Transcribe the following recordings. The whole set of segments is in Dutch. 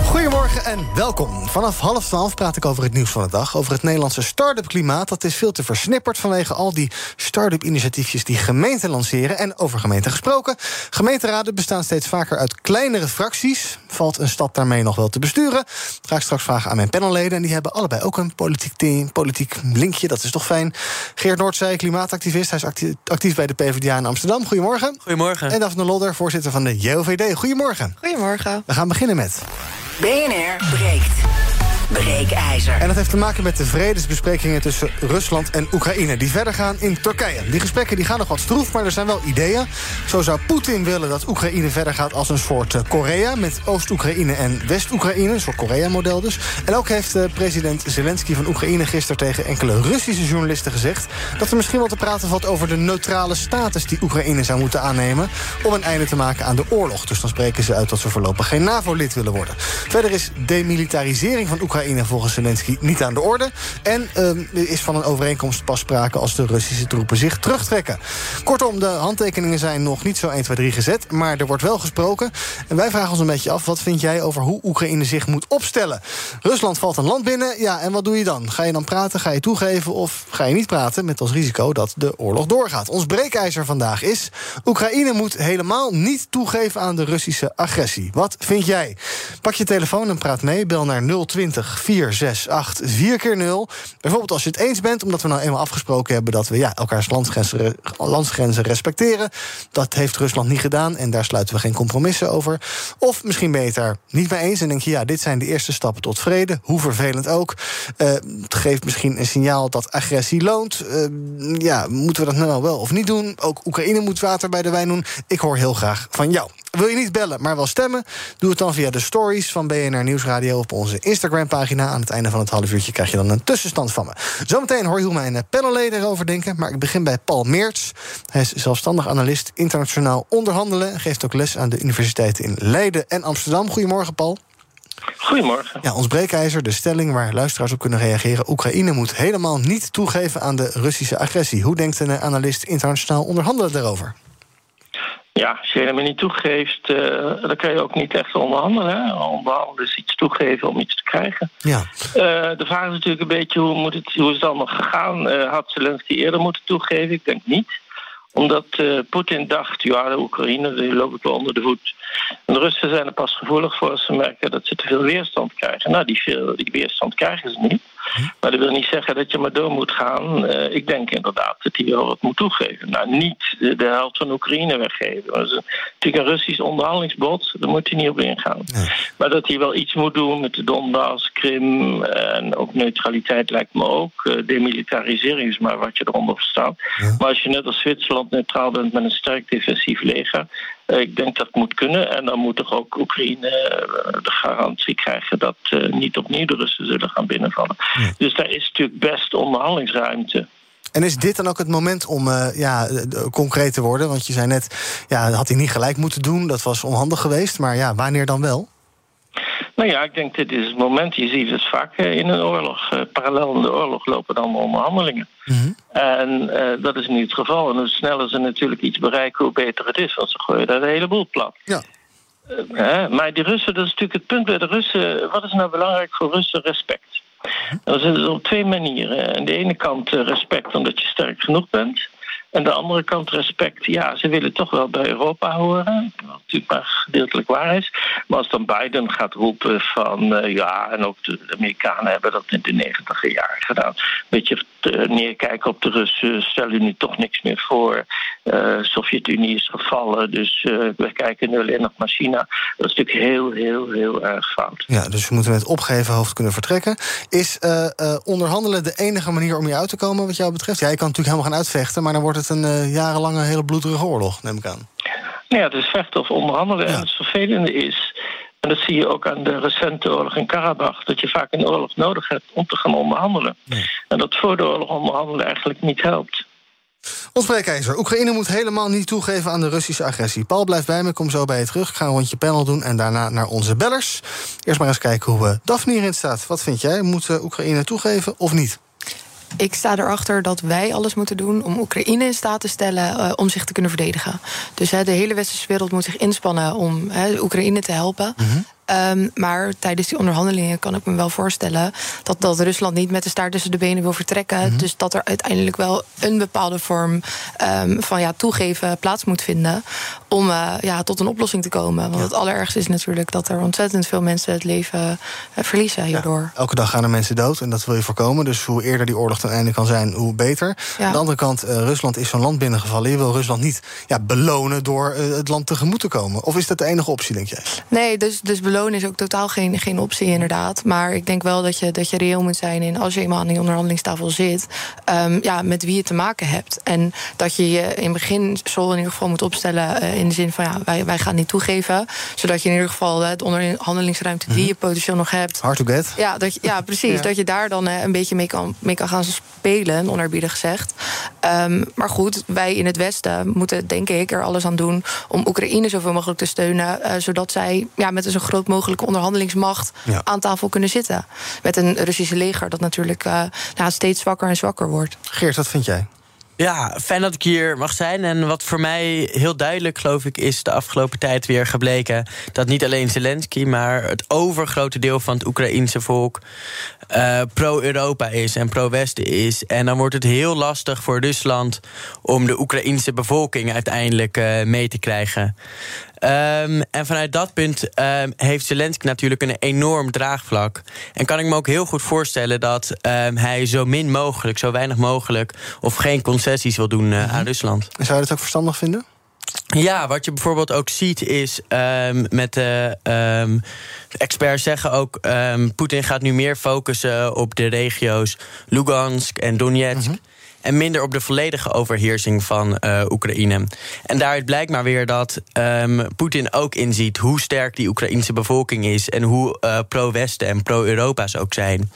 Goedemorgen en welkom. Vanaf half twaalf praat ik over het nieuws van de dag. Over het Nederlandse start-up klimaat. Dat is veel te versnipperd vanwege al die start-up initiatiefjes die gemeenten lanceren. En over gemeenten gesproken. Gemeenteraden bestaan steeds vaker uit kleinere fracties. Valt een stad daarmee nog wel te besturen? Ga ik straks vragen aan mijn panelleden. En die hebben allebei ook een politiek, team, politiek linkje. Dat is toch fijn. Geert Noordzij, klimaatactivist. Hij is actief bij de PvdA in Amsterdam. Goedemorgen. Goedemorgen. En Daphne Lodder, voorzitter van de JOVD. Goedemorgen. Goedemorgen. We gaan beginnen met... BNR breekt. Breekijzer. En dat heeft te maken met de vredesbesprekingen tussen Rusland en Oekraïne... die verder gaan in Turkije. Die gesprekken die gaan nog wat stroef, maar er zijn wel ideeën. Zo zou Poetin willen dat Oekraïne verder gaat als een soort eh, Korea... met Oost-Oekraïne en West-Oekraïne, een soort Korea-model dus. En ook heeft uh, president Zelensky van Oekraïne gisteren... tegen enkele Russische journalisten gezegd... dat er misschien wel te praten valt over de neutrale status... die Oekraïne zou moeten aannemen om een einde te maken aan de oorlog. Dus dan spreken ze uit dat ze voorlopig geen NAVO-lid willen worden. Verder is demilitarisering van Oekraïne Oekraïne volgens Zelensky niet aan de orde. En uh, is van een overeenkomst pas sprake als de Russische troepen zich terugtrekken. Kortom, de handtekeningen zijn nog niet zo 1, 2, 3 gezet. Maar er wordt wel gesproken. En wij vragen ons een beetje af, wat vind jij over hoe Oekraïne zich moet opstellen? Rusland valt een land binnen, ja, en wat doe je dan? Ga je dan praten, ga je toegeven of ga je niet praten... met als risico dat de oorlog doorgaat? Ons breekijzer vandaag is... Oekraïne moet helemaal niet toegeven aan de Russische agressie. Wat vind jij? Pak je telefoon en praat mee, bel naar 020 468 4 keer 0 Bijvoorbeeld als je het eens bent, omdat we nou eenmaal afgesproken hebben dat we ja, elkaars landsgrenzen, landsgrenzen respecteren. Dat heeft Rusland niet gedaan en daar sluiten we geen compromissen over. Of misschien je het niet mee eens en denk je, ja, dit zijn de eerste stappen tot vrede, hoe vervelend ook. Uh, het geeft misschien een signaal dat agressie loont. Uh, ja, moeten we dat nou wel of niet doen? Ook Oekraïne moet water bij de wijn doen. Ik hoor heel graag van jou. Wil je niet bellen, maar wel stemmen? Doe het dan via de stories van BNR Nieuwsradio op onze Instagram-pagina. Aan het einde van het half uurtje krijg je dan een tussenstand van me. Zometeen hoor je hoe mijn panelleden erover denken. Maar ik begin bij Paul Meerts. Hij is zelfstandig analist internationaal onderhandelen. En geeft ook les aan de universiteiten in Leiden en Amsterdam. Goedemorgen, Paul. Goedemorgen. Ja, ons breekijzer, de stelling waar luisteraars op kunnen reageren. Oekraïne moet helemaal niet toegeven aan de Russische agressie. Hoe denkt een analist internationaal onderhandelen daarover? Ja, als je helemaal niet toegeeft, uh, dan kan je ook niet echt onderhandelen. Hè? Onderhandelen is iets toegeven om iets te krijgen. Ja. Uh, de vraag is natuurlijk een beetje hoe, moet het, hoe is het allemaal gegaan? Uh, had Zelensky eerder moeten toegeven? Ik denk niet omdat Poetin dacht, ja, de Oekraïne die loopt wel onder de voet. En de Russen zijn er pas gevoelig voor als ze merken dat ze te veel weerstand krijgen. Nou, die, veel, die weerstand krijgen ze niet. Maar dat wil niet zeggen dat je maar door moet gaan. Uh, ik denk inderdaad dat hij wel wat moet toegeven. Nou, niet de, helft van Oekraïne weggeven. Dat is natuurlijk een Russisch onderhandelingsbod. Daar moet hij niet op ingaan. Maar dat hij wel iets moet doen met de Donbass, Krim... en ook neutraliteit lijkt me ook. Uh, demilitarisering is maar wat je eronder verstaat. Ja. Maar als je net als Zwitserland neutraal bent met een sterk defensief leger... Uh, ik denk dat moet kunnen. En dan moet toch ook Oekraïne de garantie krijgen... dat niet opnieuw de Russen zullen gaan binnenvallen. Ja. Dus daar is natuurlijk best onderhandelingsruimte. En is dit dan ook het moment om uh, ja, concreet te worden? Want je zei net, ja, had hij niet gelijk moeten doen. Dat was onhandig geweest. Maar ja, wanneer dan wel? Nou ja, ik denk dit is het moment. Je ziet het vaak in een oorlog. Uh, parallel in de oorlog lopen dan onderhandelingen. Mm -hmm. En uh, dat is niet het geval. En hoe sneller ze natuurlijk iets bereiken, hoe beter het is. Want ze gooien daar de hele boel plat. Ja. Uh, maar die Russen, dat is natuurlijk het punt bij de Russen. Wat is nou belangrijk voor Russen? Respect. Dan zit het op twee manieren. Aan de ene kant respect omdat je sterk genoeg bent. En de andere kant respect. Ja, ze willen toch wel bij Europa horen. Wat natuurlijk maar gedeeltelijk waar is. Maar als dan Biden gaat roepen van uh, ja, en ook de Amerikanen hebben dat in de negentiger jaren gedaan. Een beetje neerkijken op de Russen. Stel u nu toch niks meer voor. Uh, Sovjet-Unie is gevallen. Dus uh, we kijken nu alleen nog naar China. Dat is natuurlijk heel, heel, heel erg fout. Ja, dus we moeten met opgeheven hoofd kunnen vertrekken. Is onderhandelen de enige manier om hier uit te komen, wat jou betreft? Ja, je kan natuurlijk helemaal gaan uitvechten, maar dan wordt het een jarenlange hele bloederige oorlog, neem ik aan. Nou ja, het is vechten of onderhandelen. Ja. En het vervelende is, En dat zie je ook aan de recente oorlog in Karabach. Dat je vaak een oorlog nodig hebt om te gaan onderhandelen. En dat voor de oorlog onderhandelen eigenlijk niet helpt. Ons breekijzer. Oekraïne moet helemaal niet toegeven aan de Russische agressie. Paul blijft bij me, kom zo bij je terug. Ik ga een rondje panel doen en daarna naar onze bellers. Eerst maar eens kijken hoe uh, Daphne hierin staat. Wat vind jij? Moet uh, Oekraïne toegeven of niet? Ik sta erachter dat wij alles moeten doen om Oekraïne in staat te stellen uh, om zich te kunnen verdedigen. Dus de hele westerse wereld moet zich inspannen om Oekraïne te helpen. -hmm. Um, maar tijdens die onderhandelingen kan ik me wel voorstellen dat, dat Rusland niet met de staart tussen de benen wil vertrekken. Mm -hmm. Dus dat er uiteindelijk wel een bepaalde vorm um, van ja, toegeven plaats moet vinden om uh, ja, tot een oplossing te komen. Want ja. het allerergste is natuurlijk dat er ontzettend veel mensen het leven uh, verliezen hierdoor. Ja, elke dag gaan er mensen dood en dat wil je voorkomen. Dus hoe eerder die oorlog ten einde kan zijn, hoe beter. Ja. Aan de andere kant, uh, Rusland is zo'n land binnengevallen. Je wil Rusland niet ja, belonen door het land tegemoet te komen. Of is dat de enige optie, denk jij? Nee, dus, dus belonen is ook totaal geen, geen optie, inderdaad. Maar ik denk wel dat je, dat je reëel moet zijn in als je eenmaal aan die onderhandelingstafel zit, um, ja, met wie je te maken hebt. En dat je je in begin zo in ieder geval moet opstellen uh, in de zin van ja, wij, wij gaan niet toegeven. Zodat je in ieder geval de onderhandelingsruimte die je potentieel nog hebt. Hard to get. Ja, dat je, ja precies. ja. Dat je daar dan uh, een beetje mee kan, mee kan gaan spelen, onerbiedig gezegd. Um, maar goed, wij in het Westen moeten denk ik er alles aan doen om Oekraïne zoveel mogelijk te steunen. Uh, zodat zij ja, met een zo groot mogelijke onderhandelingsmacht ja. aan tafel kunnen zitten. Met een Russische leger dat natuurlijk uh, nou, steeds zwakker en zwakker wordt. Geert, wat vind jij? Ja, fijn dat ik hier mag zijn. En wat voor mij heel duidelijk, geloof ik, is de afgelopen tijd weer gebleken... dat niet alleen Zelensky, maar het overgrote deel van het Oekraïense volk... Uh, pro-Europa is en pro-Westen is. En dan wordt het heel lastig voor Rusland... om de Oekraïense bevolking uiteindelijk uh, mee te krijgen. Um, en vanuit dat punt um, heeft Zelensky natuurlijk een enorm draagvlak. En kan ik me ook heel goed voorstellen dat um, hij zo min mogelijk, zo weinig mogelijk of geen concessies wil doen uh, mm -hmm. aan Rusland. En zou je dat ook verstandig vinden? Ja, wat je bijvoorbeeld ook ziet is um, met de um, experts zeggen ook... Um, Poetin gaat nu meer focussen op de regio's Lugansk en Donetsk... -hmm en minder op de volledige overheersing van uh, Oekraïne. En daaruit blijkt maar weer dat um, Poetin ook inziet hoe sterk die Oekraïnse bevolking is en hoe uh, pro-Westen en pro-Europa ze ook zijn.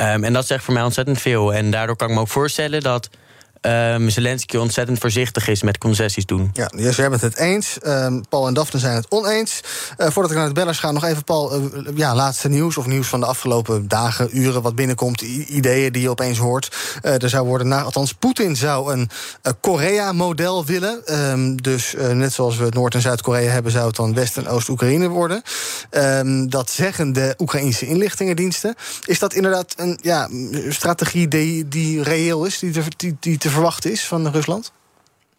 Um, en dat zegt voor mij ontzettend veel. En daardoor kan ik me ook voorstellen dat um, Zelensky ontzettend voorzichtig is met concessies doen. Ja, dus jij bent het eens. Um, Paul en Daphne zijn het oneens. Uh, voordat ik naar het bellers ga, nog even, Paul, uh, ja, laatste nieuws... of nieuws van de afgelopen dagen, uren, wat binnenkomt... ideeën die je opeens hoort. Uh, er zou worden, na, althans, Poetin zou een Korea-model willen. Um, dus net zoals we Noord- en Zuid-Korea hebben... zou het dan West- en Oost-Oekraïne worden. dat zeggen de Oekraïnse inlichtingendiensten. Is dat inderdaad een ja, strategie die, die reëel is, die, die, die te verwachten is van Rusland?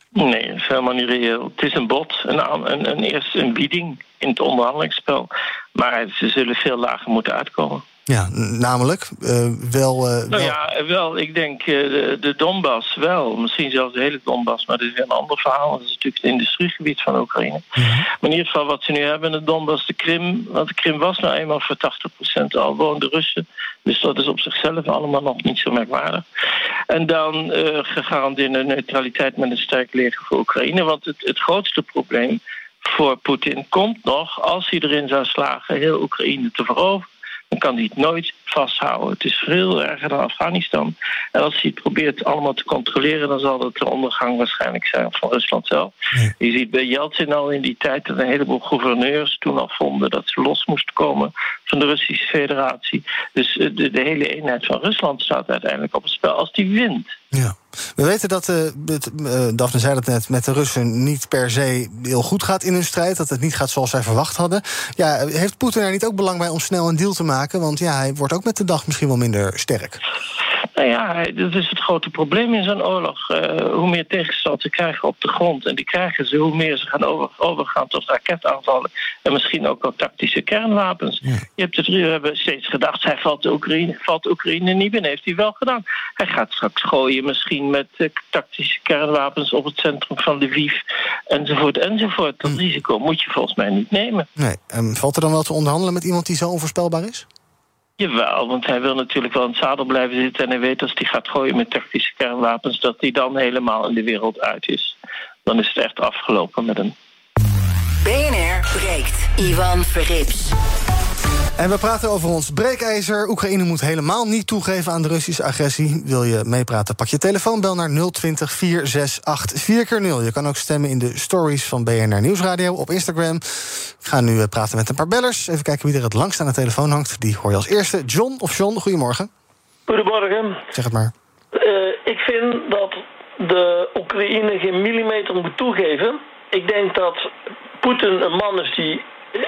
Nee, dat is helemaal niet reëel. Het is een bod, een, een, een eerste een bieding in het onderhandelingsspel. Maar ze zullen veel lager moeten uitkomen. Ja, namelijk uh, wel, uh, Nou ja, wel, ik denk uh, de, de Donbass wel. Misschien zelfs de hele Donbass, maar dat is weer een ander verhaal. Dat is natuurlijk het industriegebied van Oekraïne. Mm -hmm. Maar in ieder geval wat ze nu hebben in de Donbass, de Krim... want de Krim was nou eenmaal voor 80% al woonden Russen. Dus dat is op zichzelf allemaal nog niet zo merkwaardig. En dan gegarandeerde neutraliteit met een sterk leger voor Oekraïne. Want het, het grootste probleem voor Poetin komt nog... als hij erin zou slagen heel Oekraïne te veroveren dan kan hij het nooit vasthouden. Het is veel erger dan Afghanistan. En als hij het probeert allemaal te controleren... dan zal dat de ondergang waarschijnlijk zijn van Rusland zelf. Je ziet bij Yeltsin al in die tijd... dat een heleboel gouverneurs toen al vonden... dat ze los moesten komen van de Russische federatie. Dus de, de hele eenheid van Rusland staat uiteindelijk op het spel als die wint. Ja. We weten dat, uh, Daphne zei dat net, met de Russen niet per se heel goed gaat in hun strijd. Dat het niet gaat zoals zij verwacht hadden. Ja, heeft Poetin er niet ook belang bij om snel een deal te maken? Want ja, hij wordt ook met de dag misschien wel minder sterk. Nou ja, dat is het grote probleem in zo'n oorlog. Uh, hoe meer tegenstand ze krijgen op de grond, en die krijgen ze, hoe meer ze gaan over, overgaan tot raketaanvallen. En misschien ook wel tactische kernwapens. Ja. Je hebt het, we hebben steeds gedacht, hij valt de Oekraïne, valt Oekraïne niet binnen. Heeft hij wel gedaan. Hij gaat straks gooien misschien met uh, tactische kernwapens op het centrum van Lviv, enzovoort, enzovoort. Dat hm. risico moet je volgens mij niet nemen. Nee. Um, valt er dan wel te onderhandelen met iemand die zo onvoorspelbaar is? Jawel, want hij wil natuurlijk wel in het zadel blijven zitten... en hij weet als hij gaat gooien met tactische kernwapens... dat hij dan helemaal in de wereld uit is. Dan is het echt afgelopen met hem. BNR breekt. Ivan Verrips. En we praten over ons breekijzer. Oekraïne moet helemaal niet toegeven aan de Russische agressie. Wil je meepraten? Pak je telefoon, bel naar 020 468 4 0 Je kan ook stemmen in de stories van BNR Nieuwsradio op Instagram. Ik ga nu eh, praten met een paar bellers. Even kijken wie er het langst aan de telefoon hangt. Die hoor je als eerste. John of John, goedemorgen. Goedemorgen. Zeg het maar. Uh, ik vind dat de Oekraïne geen millimeter moet toegeven. Ik denk dat Poetin een man is die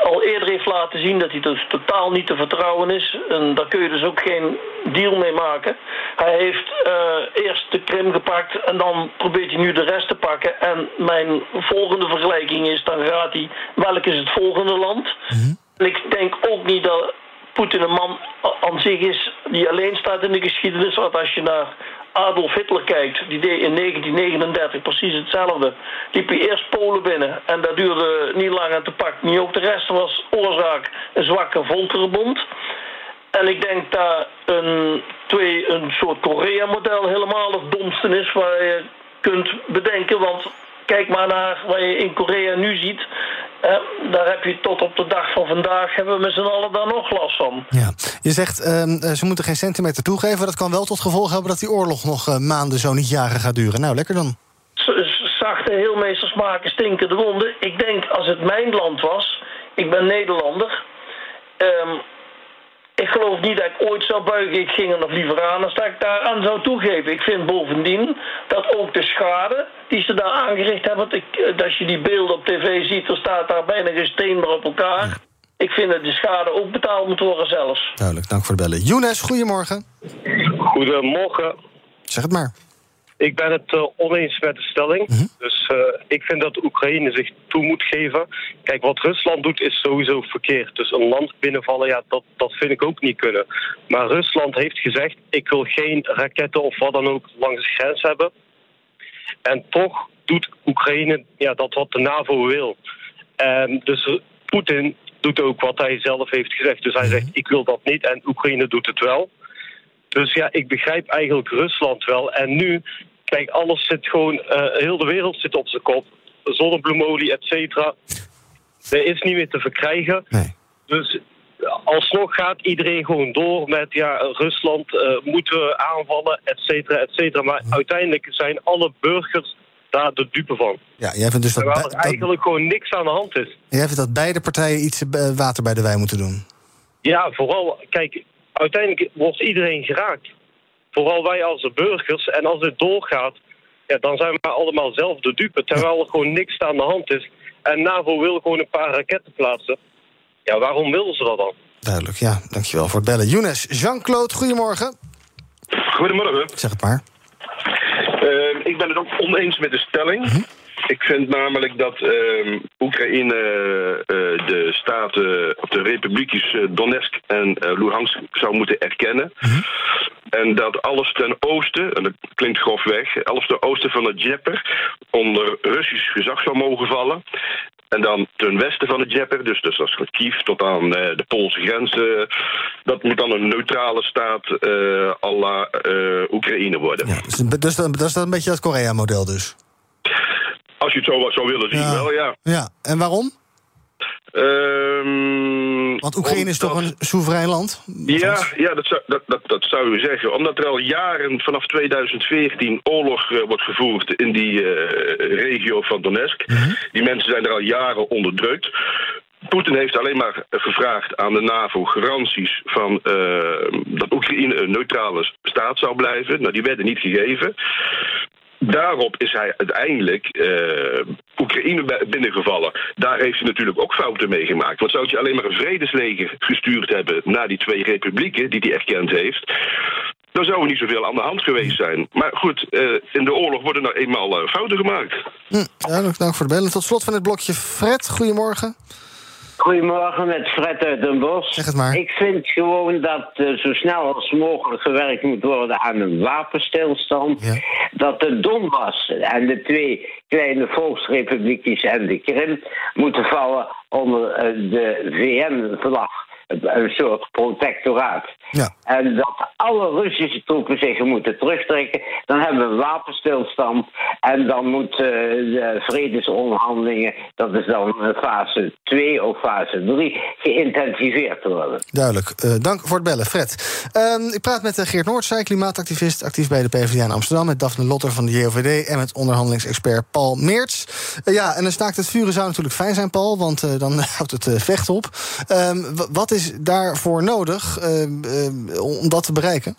al eerder heeft laten zien dat hij dus totaal niet te vertrouwen is. En daar kun je dus ook geen deal mee maken. Hij heeft uh, eerst de Krim gepakt en dan probeert hij nu de rest te pakken. En mijn volgende vergelijking is, dan gaat hij, welk is het volgende land? Mm En ik denk ook niet dat Poetin een man aan zich is die alleen staat in de geschiedenis. Want als je naar Adolf Hitler kijkt, die deed in 1939 precies hetzelfde. Liep hij eerst Polen binnen en dat duurde niet lang aan te pakken. Niet ook de rest was oorzaak een zwakke volkerenbond. En ik denk dat een, twee, een soort Korea-model helemaal het domste is waar je kunt bedenken. Want kijk maar naar wat je in Korea nu ziet. Uh, daar heb je tot op de dag van vandaag hebben we met z'n allen daar nog last van. Ja. Je zegt uh, ze moeten geen centimeter toegeven. Dat kan wel tot gevolg hebben dat die oorlog nog uh, maanden, zo niet jaren gaat duren. Nou, lekker dan. Zachte heelmeesters maken stinkende wonden. Ik denk als het mijn land was, ik ben Nederlander. Um, ik geloof niet dat ik ooit zou buigen. Ik ging er nog liever aan als dat ik daar aan zou toegeven. Ik vind bovendien dat ook de schade die ze daar aangericht hebben... Eh, als je die beelden op tv ziet, er staat daar bijna geen steen meer op elkaar... Ik vind dat de schade ook betaald moet worden zelfs. Duidelijk, dank voor het bellen. Younes, goedemorgen. Goedemorgen. Zeg het maar. Ik ben het uh, oneens met de stelling. Mhm. Dus uh, ik vind dat Oekraïne zich toe moet geven. Kijk, wat Rusland doet is sowieso verkeerd. Dus een land binnenvallen, ja, dat, dat vind ik ook niet kunnen. Maar Rusland heeft gezegd, ik wil geen raketten of wat dan ook langs de grens hebben. En toch doet Oekraïne ja, dat wat de NAVO wil. En dus Poetin doet ook wat hij zelf heeft gezegd. Dus hij zegt, ik wil dat niet en Oekraïne doet het wel. Dus ja, ik begrijp eigenlijk Rusland wel. En nu Kijk, alles zit gewoon, uh, heel de wereld zit op zijn kop. Zonnebloemolie, et cetera. Er is niet meer te verkrijgen. Nee. Dus alsnog gaat iedereen gewoon door met ja, Rusland uh, moeten we aanvallen, et cetera, et cetera. Maar Mhm. uiteindelijk zijn alle burgers daar de dupe van. Ja, jij vindt dus dat, Terwijl er dat, eigenlijk gewoon niks aan de hand is. jij vindt dat beide partijen iets eh, water bij de wijn moeten doen. Ja, vooral, kijk, uiteindelijk wordt iedereen geraakt. Vooral wij als de burgers. En als dit doorgaat, ja, dan zijn we allemaal zelf de dupe. Terwijl er gewoon niks aan de hand is. En NAVO wil gewoon een paar raketten plaatsen. Ja, waarom willen ze dat dan? Duidelijk, ja. Dankjewel voor het bellen. Younes, Jean-Claude, goedemorgen. Goedemorgen. Zeg het maar. Uh, ik ben het ook oneens met de stelling. Mhm. Ik vind namelijk dat uh, Oekraïne uh, de staten, of de republiekjes Donetsk en Luhansk zou moeten erkennen. Mhm. En dat alles ten oosten, en dat klinkt grofweg, alles ten oosten van het Djeper onder Russisch gezag zou mogen vallen. En dan ten westen van het Djeper, dus, dus dat is Kiev tot aan uh, de Poolse grens. Uh, dat moet dan een neutrale staat uh, à la Oekraïne worden. Ja, dus, dus dat is dat een beetje dat Korea-model dus? Als je het zo zou willen zien, ja. wel ja. Ja, en waarom? Um, Want Oekraïne is toch een soeverein land? Ja, ja dat, zou, dat, dat, dat zou u zeggen. Omdat er al jaren, vanaf 2014, oorlog uh, wordt gevoerd in die uh, regio van Donetsk. Mhm. Mm -hmm. Die mensen zijn er al jaren onderdrukt. Poetin heeft alleen maar gevraagd aan de NAVO garanties van uh, dat Oekraïne een neutrale staat zou blijven. Nou, die werden niet gegeven. Daarop is hij uiteindelijk uh, Oekraïne binnengevallen. Daar heeft hij natuurlijk ook fouten mee gemaakt. Want zou je alleen maar een vredesleger gestuurd hebben naar die twee republieken die hij erkend heeft. Dan zou er niet zoveel aan de hand geweest zijn. Maar goed, uh, in de oorlog worden nou eenmaal uh, fouten gemaakt. Hm, duidelijk, dank voor de bellen. Tot slot van dit blokje Fred, goedemorgen. Goedemorgen, met Fred uit Den Bosch. Zeg het maar. Ik vind gewoon dat uh, zo snel als mogelijk gewerkt moet worden aan een wapenstilstand. Ja. Dat de Donbass en de twee kleine volksrepubliekjes en de Krim moeten vallen onder uh, de VN-vlag. Een soort protectoraat. Ja. En dat alle Russische troepen zich moeten terugtrekken. Dan hebben we wapenstilstand. En dan moeten de vredesonderhandelingen, dat is dan eh, fase 2 of fase 3, geïntensiveerd worden. Duidelijk. Eh, dank voor het bellen, Fred. Ehm, ik praat met eh, Geert Noordzij, klimaatactivist, actief bij de PvdA in Amsterdam... met Daphne Lotter van de JOVD en met onderhandelingsexpert Paul Meerts. Eh, ja, en een staakt het vuren zou natuurlijk fijn zijn, Paul... want eh, dan houdt het eh, vecht op. Ehm, wat is daarvoor nodig ehm, ehm, om dat te bereiken?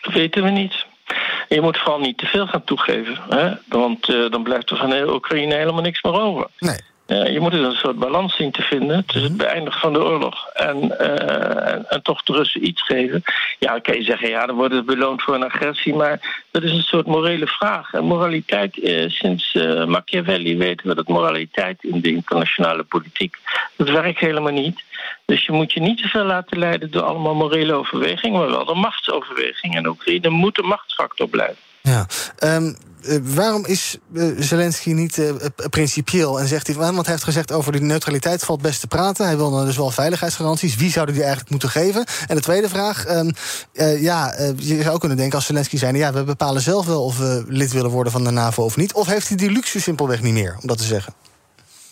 Dat weten we niet. Je moet vooral niet te veel gaan toegeven. Hè? Want eh, dan blijft er van Oekraïne helemaal niks meer over. Nee. Je moet dus een soort balans zien te vinden tussen het beëindigen van de oorlog en, eh, en, en toch de Russen iets geven. Ja, dan kan je zeggen, ja, dan worden ze beloond voor een agressie, maar dat is een soort morele vraag. En moraliteit, eh, sinds eh, Machiavelli weten we dat moraliteit in de internationale politiek, dat werkt helemaal niet. Dus je moet je niet te veel laten leiden door allemaal morele overwegingen, maar wel door machtsoverwegingen. En Oekraïne moet een machtsfactor blijven. Ja. Ehm, eh, waarom is eh, Zelensky niet eh, principieel en zegt hij... want hij heeft gezegd over die neutraliteit valt best te praten. Hij wil dan dus wel veiligheidsgaranties. Wie zouden die eigenlijk moeten geven? En de tweede vraag, ehm, eh, ja, je zou kunnen denken als Zelensky zijn... ja, we bepalen zelf wel of we lid willen worden van de NAVO of niet. Of heeft hij die luxe simpelweg niet meer, om dat te zeggen?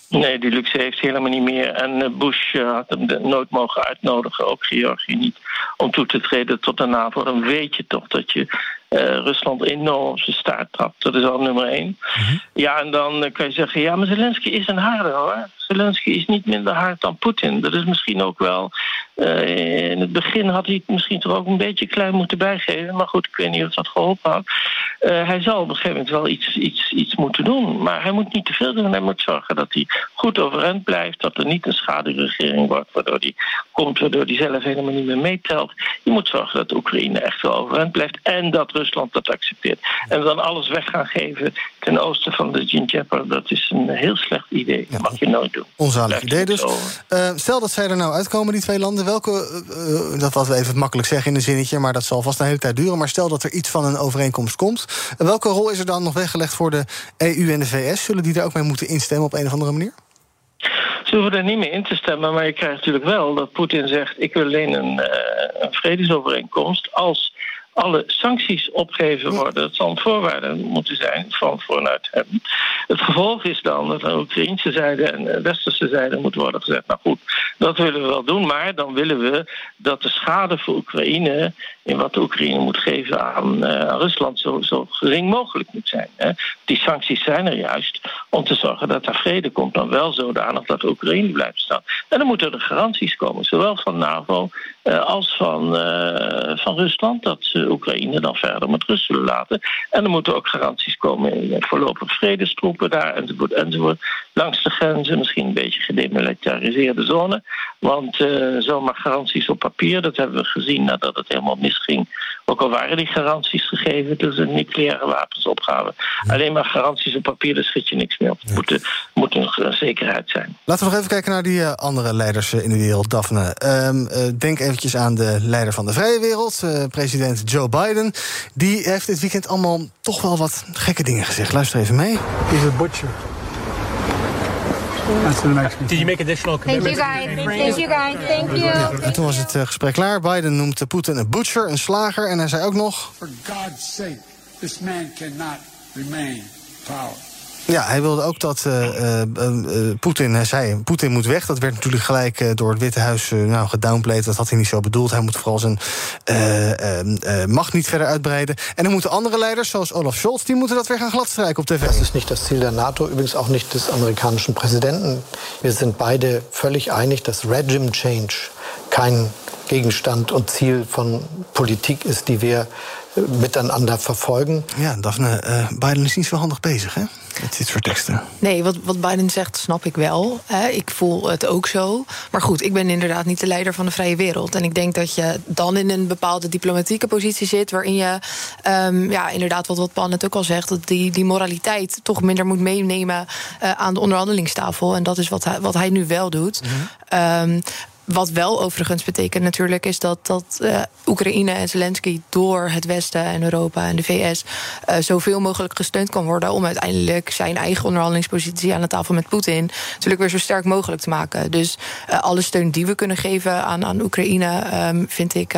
Nee, die luxe heeft hij helemaal niet meer. En Bush had hem nooit mogen uitnodigen, ook Georgië niet, om toe te treden tot de NAVO. Dan weet je toch dat je Rusland enorm op zijn staart trapt. Dat is al nummer één. Ja, en dan eh, kan je zeggen, ja, maar Zelensky is een harde hoor. Zelensky is niet minder hard dan Poetin. Dat is misschien ook wel... eh, in het begin had hij het misschien toch ook een beetje klein moeten bijgeven. Maar goed, ik weet niet of dat geholpen had. Eh, hij zal op een gegeven moment wel iets, iets, iets moeten doen. Maar hij moet niet te veel doen. Hij moet zorgen dat hij goed overeind blijft. Dat er niet een schaduwregering wordt. Waardoor hij komt, waardoor hij zelf helemaal niet meer meetelt. Je moet zorgen dat Oekraïne echt wel overeind blijft. En dat Rusland dat accepteert. En dan alles weg gaan geven ten oosten van de Djinjeper. Dat is een heel slecht idee. Dat mag je nooit doen. Onzalig idee dus. Eh, stel dat zij er nou uitkomen, die twee landen. Welke, eh, dat wat we even makkelijk zeggen in een zinnetje... maar dat zal vast een hele tijd duren. Maar stel dat er iets van een overeenkomst komt. welke rol is er dan nog weggelegd voor de EU en de VS? Zullen die daar ook mee moeten instemmen op een of andere manier? Ze hoeven er niet mee in te stemmen, maar je krijgt natuurlijk wel dat Poetin zegt: ik wil alleen een, een vredesovereenkomst als alle sancties opgegeven worden. Dat zal een voorwaarde moeten zijn van vanuit hem. Het gevolg is dan dat aan de Oekraïnse zijde en de westerse zijde moet worden gezegd: nou goed, dat willen we wel doen, maar dan willen we dat de schade voor Oekraïne in wat de Oekraïne moet geven aan, eh, aan Rusland zo, zo gering mogelijk moet zijn. Hè. Die sancties zijn er juist om te zorgen dat er vrede komt, maar wel zodanig dat de Oekraïne blijft staan. En dan moeten er garanties komen, zowel van NAVO eh, als van, eh, van Rusland, dat ze Oekraïne dan verder met rust zullen laten. En er moeten ook garanties komen in voorlopig vredestroepen daar, enzovoort, enzovoort. Langs de grenzen, misschien een beetje gedemilitariseerde zone. Want eh, zomaar garanties op papier, dat hebben we gezien nadat het helemaal misging. Ook al waren die garanties gegeven, dus een nucleaire wapensopgave. Alleen maar garanties op papier, daar schiet je niks meer op. Het moet, moet een, zekerheid zijn. Laten we nog even kijken naar die eh, andere leiders eh, in de wereld, Daphne. Ehm, eh, denk eventjes aan de leider van de vrije wereld, president Joe Biden. Die heeft dit weekend allemaal toch wel wat gekke dingen gezegd. Luister even mee. He's a butcher. That's the Mexican. Did you make additional Thank you guys. Thank you guys. Thank you. En toen was het eh, gesprek klaar. Biden noemt Poetin een butcher, een slager. En hij zei ook nog... For God's sake, this man cannot remain power. Ja, hij wilde ook dat eh, eh, eh, Poetin, hij zei, Poetin moet weg. Dat werd natuurlijk gelijk door het Witte Huis nou, gedownplayed. Dat had hij niet zo bedoeld. Hij moet vooral zijn macht niet verder uitbreiden. En dan moeten andere leiders, zoals Olaf Scholz, die moeten dat weer gaan gladstrijken op tv. Das ist nicht das Ziel der NATO, übrigens auch nicht des amerikanischen Präsidenten. Wir sind beide völlig einig, dass Regime Change kein Gegenstand und Ziel von Politik ist, die wir miteinander verfolgen. Ja, Daphne, uh, Biden is niet zo handig bezig, hè? Met dit soort teksten. Nee, wat, wat Biden zegt, snap ik wel. Hè. Ik voel het ook zo. Maar goed, ik ben inderdaad niet de leider van de vrije wereld. En ik denk dat je dan in een bepaalde diplomatieke positie zit... waarin je, um, ja, inderdaad, wat, wat Pan het ook al zegt... dat die, die moraliteit toch minder moet meenemen uh, aan de onderhandelingstafel. En dat is wat hij, wat hij nu wel doet. Mm -hmm. um, wat wel overigens betekent natuurlijk... is dat, dat uh, Oekraïne en Zelensky door het Westen en Europa en de VS... Uh, zoveel mogelijk gesteund kan worden... om uiteindelijk zijn eigen onderhandelingspositie aan de tafel met Poetin... natuurlijk weer zo sterk mogelijk te maken. Dus uh, alle steun die we kunnen geven aan, aan Oekraïne... Um, vind ik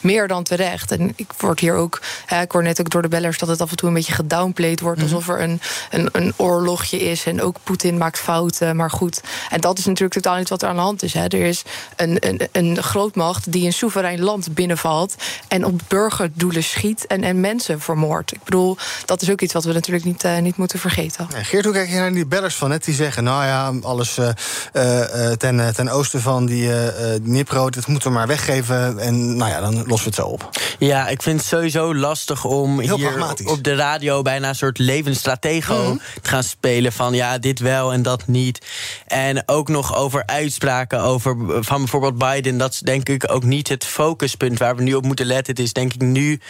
meer dan terecht. En ik word hier ook... ik hoor net ook door de bellers dat het af en toe een beetje gedownplayed wordt... alsof er een, een, een oorlogje is en ook Poetin maakt fouten. Maar goed, en dat is natuurlijk totaal niet wat er aan de hand is. Hè. Er is een, een, een grootmacht die een soeverein land binnenvalt... en op burgerdoelen schiet en, en mensen vermoordt. Ik bedoel, dat is ook iets wat we natuurlijk niet, uh, niet moeten vergeten. Nee, Geert, hoe kijk je naar die bellers van net? Die zeggen, nou ja, alles uh, uh, ten, ten oosten van die uh, Dnipro... dat moeten we maar weggeven en nou ja, dan lossen we het zo op. Ja, ik vind het sowieso lastig om Heel hier pragmatisch. op de radio... bijna een soort levensstratego Mhm. te gaan spelen van... ja, dit wel en dat niet. En ook nog over uitspraken over, van bijvoorbeeld Biden. Dat is denk ik ook niet het focuspunt waar we nu op moeten letten. Het is denk ik nu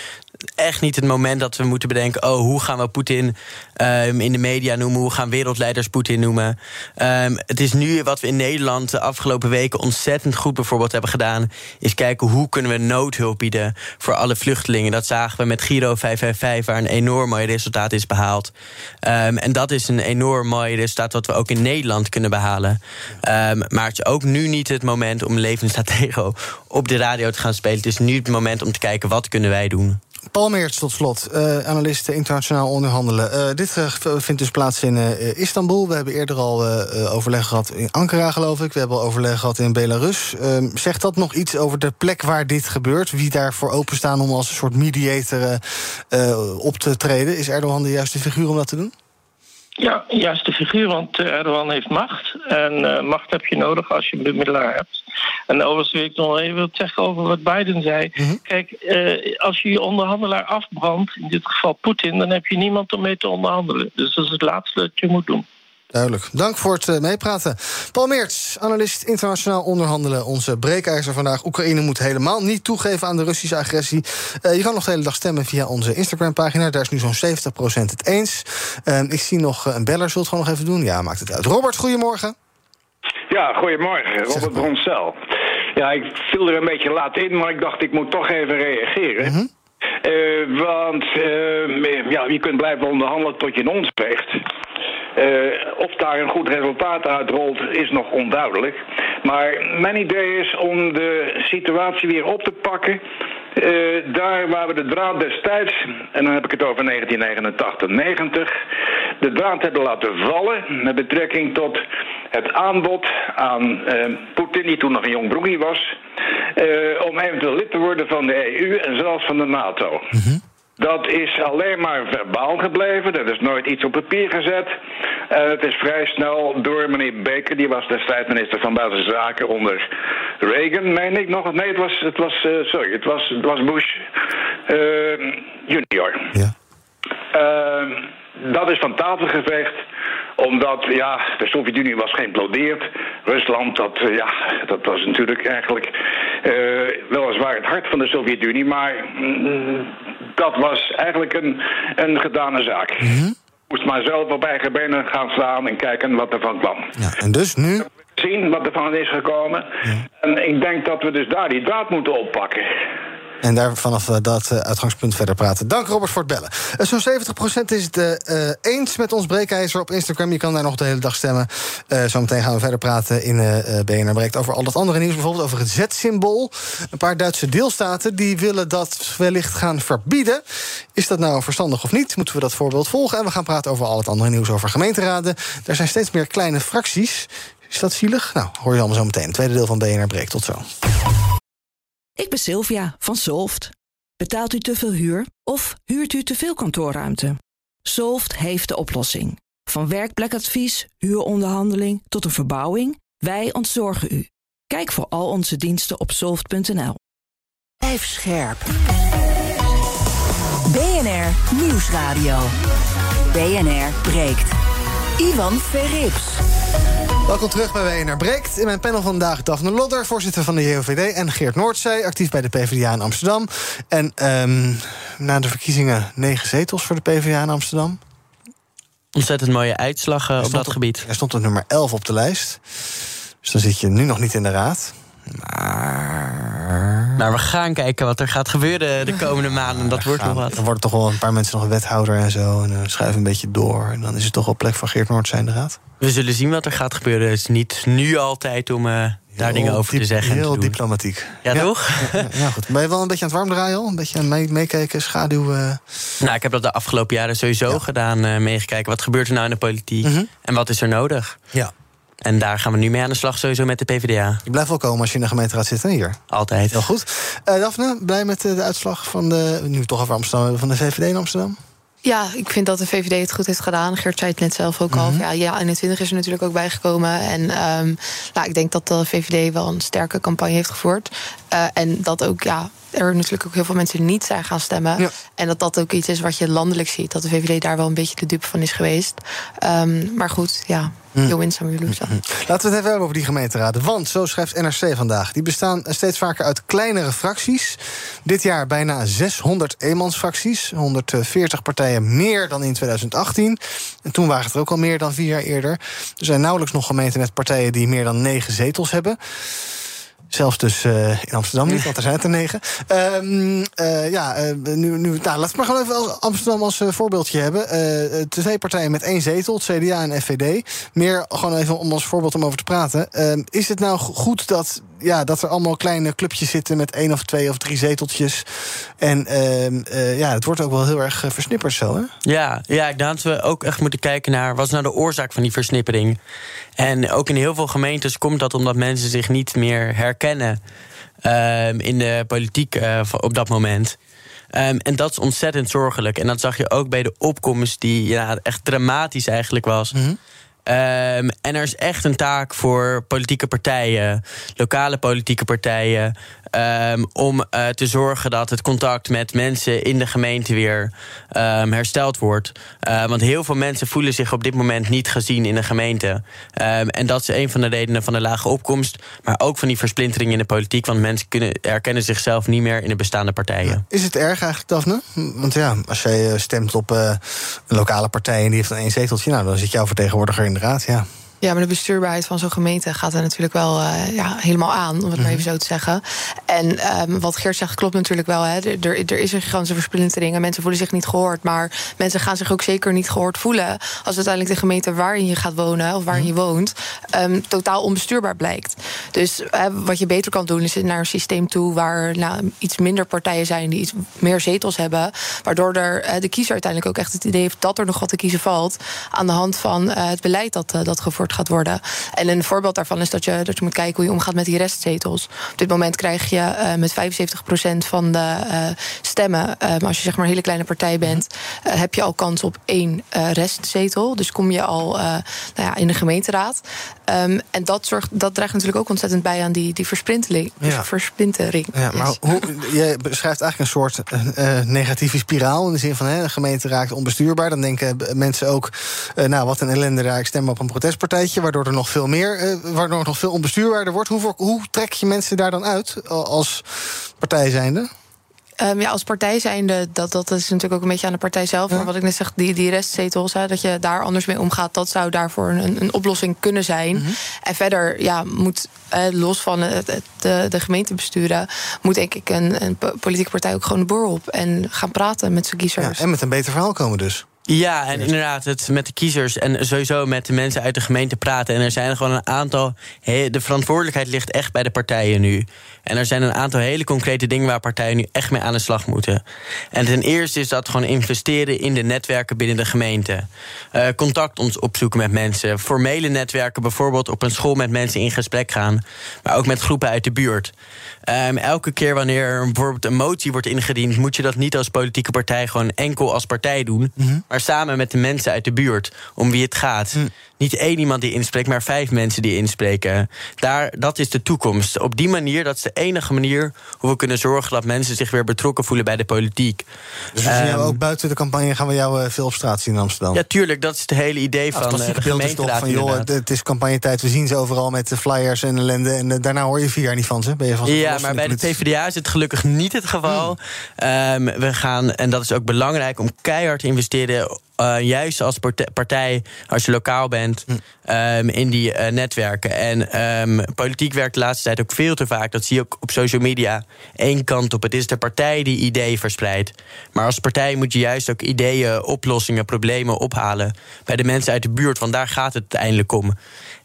echt niet het moment dat we moeten bedenken... oh, hoe gaan we Poetin um, in de media noemen? Hoe gaan wereldleiders Poetin noemen? Um, het is nu wat we in Nederland de afgelopen weken... ontzettend goed bijvoorbeeld hebben gedaan... is kijken hoe kunnen we noodhulp bieden voor alle vluchtelingen. Dat zagen we met Giro 555, waar een enorm mooi resultaat is behaald. Um, en dat is een enorm mooi resultaat wat we ook in Nederland kunnen behalen. maar het is ook nu niet het moment om levensstratego op de radio te gaan spelen. Het is nu het moment om te kijken wat kunnen wij doen. Paul Meerts tot slot, uh, analist internationaal onderhandelen. Uh, dit uh, vindt dus plaats in Istanbul. We hebben eerder al overleg gehad in Ankara, geloof ik. We hebben al overleg gehad in Belarus. Ehm, zegt dat nog iets over de plek waar dit gebeurt? Wie daarvoor openstaan om als een soort mediator op te treden? Is Erdogan de juiste figuur om dat te doen? Ja, juiste figuur, want Erdogan heeft macht. En uh, macht heb je nodig als je een bemiddelaar hebt. En overigens wil ik nog even wat zeggen over wat Biden zei. Mhm. Mm -hmm. Kijk, uh, als je je onderhandelaar afbrandt, in dit geval Poetin... dan heb je niemand om mee te onderhandelen. Dus dat is het laatste dat je moet doen. Duidelijk. Dank voor het uh, meepraten. Paul Meerts, analist internationaal onderhandelen. Onze breekijzer vandaag. Oekraïne moet helemaal niet toegeven aan de Russische agressie. Uh, je kan nog de hele dag stemmen via onze Instagram-pagina. Daar is nu zo'n 70% het eens. Uh, ik zie nog een beller. Zult het gewoon nog even doen? Ja, maakt het uit. Robert, goedemorgen. Ja, goedemorgen. Robert Bronsel. Ja, ik viel er een beetje laat in, maar ik dacht ik moet toch even reageren. Mhm. Mm -hmm. Uh, want ja, je kunt blijven onderhandelen tot je in ons spreekt. Uh, of daar een goed resultaat uitrolt, is nog onduidelijk. Maar mijn idee is om de situatie weer op te pakken. Uh, daar waar we de draad destijds, en dan heb ik het over 1989-90, de draad hebben laten vallen met betrekking tot het aanbod aan uh, Poetin, die toen nog een jong broekie was, uh, om eventueel lid te worden van de EU en zelfs van de NATO. Mm -hmm. Dat is alleen maar verbaal gebleven. Er is nooit iets op papier gezet. Uh, het is vrij snel door meneer Baker, die was destijds minister van Buitenlandse Zaken onder Reagan, meen ik nog. Nee, het was, het was uh, sorry, het was, het was Bush uh, junior. Ja. dat is van tafel geveegd omdat, ja, de Sovjet-Unie was geïmplodeerd. Rusland, dat, uh, ja, dat was natuurlijk eigenlijk uh, weliswaar het hart van de Sovjet-Unie. Maar mm, dat was eigenlijk een, een gedane zaak. Mm -hmm. Moest maar zelf op eigen benen gaan staan en kijken wat er van kwam. Ja, en dus nu? Zien wat er van is gekomen. Ja. En ik denk dat we dus daar die draad moeten oppakken. En daar vanaf uh, dat uh, uitgangspunt verder praten. Dank Robert voor het bellen. Uh, Zo'n 70% is het eens met ons breekijzer op Instagram. Je kan daar nog de hele dag stemmen. zometeen gaan we verder praten in BNR Breekt over al dat andere nieuws. Bijvoorbeeld over het Z-symbool. Een paar Duitse deelstaten die willen dat wellicht gaan verbieden. Is dat nou verstandig of niet? Moeten we dat voorbeeld volgen? En we gaan praten over al het andere nieuws over gemeenteraden. Er zijn steeds meer kleine fracties. Is dat zielig? Nou, hoor je allemaal zo meteen. Tweede deel van BNR Breekt. Tot zo. Ik ben Sylvia van Solft. Betaalt u te veel huur of huurt u te veel kantoorruimte? Solft heeft de oplossing. Van werkplekadvies, huuronderhandeling tot een verbouwing, wij ontzorgen u. Kijk voor al onze diensten op soft.nl. Blijf scherp. BNR Nieuwsradio. BNR breekt. Ivan Verrips. Welkom terug bij BNR Breekt. In mijn panel vandaag Daphne Lodder, voorzitter van de JOVD... en Geert Noordzee, actief bij de PvdA in Amsterdam. En um, na de verkiezingen negen zetels voor de PvdA in Amsterdam. Ontzettend mooie uitslag uh, op dat op, gebied. Er stond op nummer 11 op de lijst. Dus dan zit je nu nog niet in de raad. Maar... We gaan kijken wat er gaat gebeuren de komende maanden. Dat wordt nog wat. Er worden toch wel een paar mensen nog wethouder en zo. En dan schuiven een beetje door. En dan is het toch wel plek voor Geert Noordzij in de raad. We zullen zien wat er gaat gebeuren. Het is niet nu altijd om uh, daar dingen over te zeggen. Heel te doen. diplomatiek. Ja, ja. toch? Ja, ja, goed. Ben je wel een beetje aan het warm draaien al? Een beetje aan het meekijken, schaduw... Uh... Nou, ik heb dat de afgelopen jaren sowieso gedaan. Uh, meegekeken. Wat gebeurt er nou in de politiek? Mhm. En wat is er nodig? Ja. En daar gaan we nu mee aan de slag, sowieso met de PvdA. Je blijft wel komen als je in de gemeenteraad zit, hè, hier? Altijd. Heel goed. Uh, Daphne, blij met de uitslag van de... nu toch over Amsterdam hebben, van de VVD in Amsterdam? Ja, ik vind dat de VVD het goed heeft gedaan. Geert zei het net zelf ook al. Mhm. Ja, ja, 21 is er natuurlijk ook bijgekomen. En um, nou, ik denk dat de VVD wel een sterke campagne heeft gevoerd. Uh, en dat ook, ja, er natuurlijk ook heel veel mensen niet zijn gaan stemmen. Ja. En dat dat ook iets is wat je landelijk ziet. Dat de VVD daar wel een beetje de dupe van is geweest. Um, maar goed, ja, heel winzaam jullie Laten we het even hebben over die gemeenteraden. Want, zo schrijft NRC vandaag, die bestaan steeds vaker uit kleinere fracties. Dit jaar bijna 600 eenmansfracties. 140 partijen meer dan in 2018. En toen waren het er ook al meer dan vier jaar eerder. Er zijn nauwelijks nog gemeenten met partijen die meer dan negen zetels hebben. Zelfs dus uh, in Amsterdam niet, want er zijn het er negen. Um, uh, ja, uh, nu, nu, nou, laten we maar gewoon even Amsterdam als voorbeeldje hebben. twee partijen met één zetel, het CDA en FVD. Meer gewoon even om als voorbeeld om over te praten. Ehm, is het nou goed dat, ja, dat er allemaal kleine clubjes zitten met één of twee of drie zeteltjes? En ja, het wordt ook wel heel erg versnipperd zo, hè? Ja, ja, ik denk dat we ook echt moeten kijken naar... wat is nou de oorzaak van die versnippering? En ook in heel veel gemeentes komt dat omdat mensen zich niet meer herkennen uh, in de politiek uh, op dat moment. Um, en dat is ontzettend zorgelijk. En dat zag je ook bij de opkomst, die ja, echt dramatisch eigenlijk was. Mm -hmm. Um, en er is echt een taak voor politieke partijen, lokale politieke partijen, um, om uh, te zorgen dat het contact met mensen in de gemeente weer um, hersteld wordt. Uh, want heel veel mensen voelen zich op dit moment niet gezien in de gemeente. en dat is een van de redenen van de lage opkomst, maar ook van die versplintering in de politiek. Want mensen kunnen, herkennen zichzelf niet meer in de bestaande partijen. Is het erg eigenlijk, Daphne? Want ja, als jij stemt op een lokale partij en die heeft dan één zeteltje, nou, dan zit jouw vertegenwoordiger in de raad, ja. Ja, maar de bestuurbaarheid van zo'n gemeente gaat er natuurlijk wel uh, ja, helemaal aan, om het Mhm. maar even zo te zeggen. En um, wat Geert zegt klopt natuurlijk wel. Hè. Er, er is een gigantische versplintering en mensen voelen zich niet gehoord. Maar mensen gaan zich ook zeker niet gehoord voelen als uiteindelijk de gemeente waarin je gaat wonen of waarin je woont um, totaal onbestuurbaar blijkt. Dus uh, wat je beter kan doen is naar een systeem toe waar nou, iets minder partijen zijn die iets meer zetels hebben. Waardoor er, uh, de kiezer uiteindelijk ook echt het idee heeft dat er nog wat te kiezen valt aan de hand van uh, het beleid dat, dat gevoerd gaat worden. En een voorbeeld daarvan is dat je, dat je moet kijken hoe je omgaat met die restzetels. Op dit moment krijg je uh, met 75% van de uh, stemmen, uh, als je zeg maar een hele kleine partij bent, heb je al kans op één restzetel. Dus kom je al nou ja, in de gemeenteraad. Um, en dat, zorgt, dat draagt natuurlijk ook ontzettend bij aan die, die versplintering. Ja. versplintering. Ja, maar Yes. hoe, je beschrijft eigenlijk een soort uh, negatieve spiraal. In de zin van hè, de gemeente raakt onbestuurbaar. Dan denken mensen ook, uh, nou wat een ellende daar, ik stem op een protestpartijtje. Waardoor er nog veel meer, uh, waardoor het nog veel onbestuurbaarder wordt. Hoe, hoe trek je mensen daar dan uit als partij zijnde? Um, ja, als partij zijnde, dat, dat is natuurlijk ook een beetje aan de partij zelf. Ja. Maar wat ik net zeg, die, die restzetels, hè, dat je daar anders mee omgaat, dat zou daarvoor een, een oplossing kunnen zijn. Mhm. En verder, ja, moet eh, los van het, het, de, de gemeentebesturen, moet denk ik een, een po- politieke partij ook gewoon de boer op en gaan praten met zijn Ja, kiezers. en met een beter verhaal komen dus. Ja, en inderdaad, het met de kiezers en sowieso met de mensen uit de gemeente praten. En er zijn er gewoon een aantal. de verantwoordelijkheid ligt echt bij de partijen nu. En er zijn een aantal hele concrete dingen waar partijen nu echt mee aan de slag moeten. En ten eerste is dat gewoon investeren in de netwerken binnen de gemeente. Eh, contact ons opzoeken met mensen. Formele netwerken, bijvoorbeeld op een school met mensen in gesprek gaan. Maar ook met groepen uit de buurt. Ehm, elke keer wanneer er bijvoorbeeld een motie wordt ingediend, moet je dat niet als politieke partij gewoon enkel als partij doen. Maar samen met de mensen uit de buurt om wie het gaat. Niet één iemand die inspreekt, maar vijf mensen die inspreken. Daar, dat is de toekomst. Op die manier, dat is de enige manier hoe we kunnen zorgen dat mensen zich weer betrokken voelen bij de politiek. Dus we zien jou Ehm, ook buiten de campagne gaan we jou eh, veel op straat zien in Amsterdam. ja, tuurlijk, dat is het hele idee Ja, van het eh, de gemeenteraad. van, joh, inderdaad. het, is campagnetijd. We zien ze overal met de flyers en ellende. En eh, daarna hoor je vier jaar niet van ze. Ben je van ze Ja, maar bij de. PvdA is het gelukkig niet het geval. Ehm, we gaan, en dat is ook belangrijk, om keihard te investeren eh, juist als partij, als je lokaal bent, Hm. ehm, in die eh, netwerken. En ehm, politiek werkt de laatste tijd ook veel te vaak. Dat zie je ook op social media. Eén kant op. Het is de partij die ideeën verspreidt. Maar als partij moet je juist ook ideeën, oplossingen, problemen ophalen bij de mensen uit de buurt. Want daar gaat het uiteindelijk om.